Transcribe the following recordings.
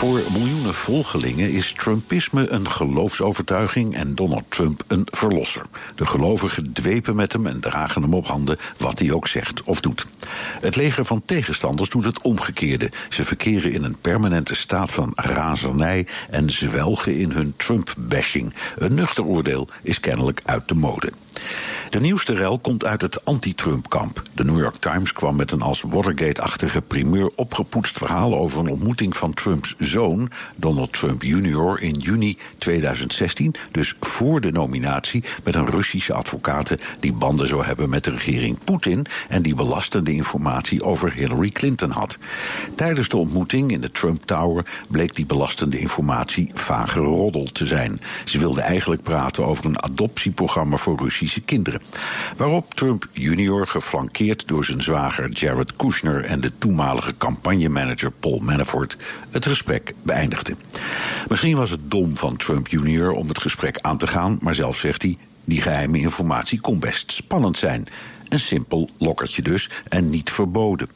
Voor miljoenen volgelingen is Trumpisme een geloofsovertuiging en Donald Trump een verlosser. De gelovigen dwepen met hem en dragen hem op handen wat hij ook zegt of doet. Het leger van tegenstanders doet het omgekeerde. Ze verkeren in een permanente staat van razernij en zwelgen in hun Trump-bashing. Een nuchter oordeel is kennelijk uit de mode. De nieuwste rel komt uit het anti-Trump-kamp. De New York Times kwam met een als Watergate-achtige primeur opgepoetst verhaal over een ontmoeting van Trumps zoon, Donald Trump Jr., in juni 2016, dus voor de nominatie, met een Russische advocaat die banden zou hebben met de regering Poetin en die belastende informatie over Hillary Clinton had. Tijdens de ontmoeting in de Trump Tower bleek die belastende informatie vage roddel te zijn. Ze wilde eigenlijk praten over een adoptieprogramma voor Russische kinderen. Waarop Trump junior, geflankeerd door zijn zwager Jared Kushner en de toenmalige campagnemanager Paul Manafort, het gesprek beëindigde. Misschien was het dom van Trump junior om het gesprek aan te gaan, maar zelf zegt hij: die geheime informatie kon best spannend zijn. Een simpel lokkertje dus en niet verboden.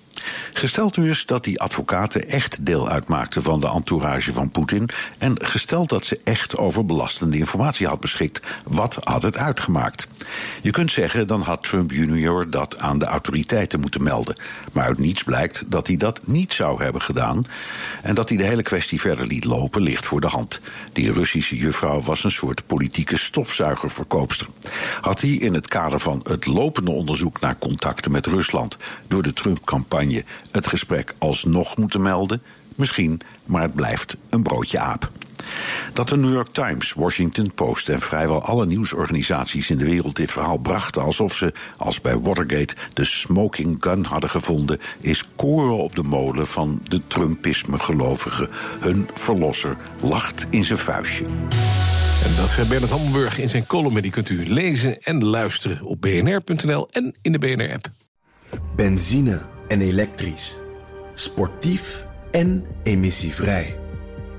Gesteld dus dat die advocaten echt deel uitmaakten van de entourage van Poetin. En gesteld dat ze echt over belastende informatie had beschikt, wat had het uitgemaakt? Je kunt zeggen, dan had Trump junior dat aan de autoriteiten moeten melden. Maar uit niets blijkt dat hij dat niet zou hebben gedaan. En dat hij de hele kwestie verder liet lopen, ligt voor de hand. Die Russische juffrouw was een soort politieke stofzuigerverkoopster. Had hij in het kader van het lopende onderzoek naar contacten met Rusland door de Trump-campagne het gesprek alsnog moeten melden? Misschien, maar het blijft een broodje aap. Dat de New York Times, Washington Post en vrijwel alle nieuwsorganisaties in de wereld dit verhaal brachten alsof ze, als bij Watergate, de smoking gun hadden gevonden, is koren op de molen van de Trumpisme-gelovigen. Hun verlosser lacht in zijn vuistje. En dat zei Bernard Hammelburg in zijn column. Die kunt u lezen en luisteren op bnr.nl en in de BNR-app. Benzine en elektrisch. Sportief en emissievrij.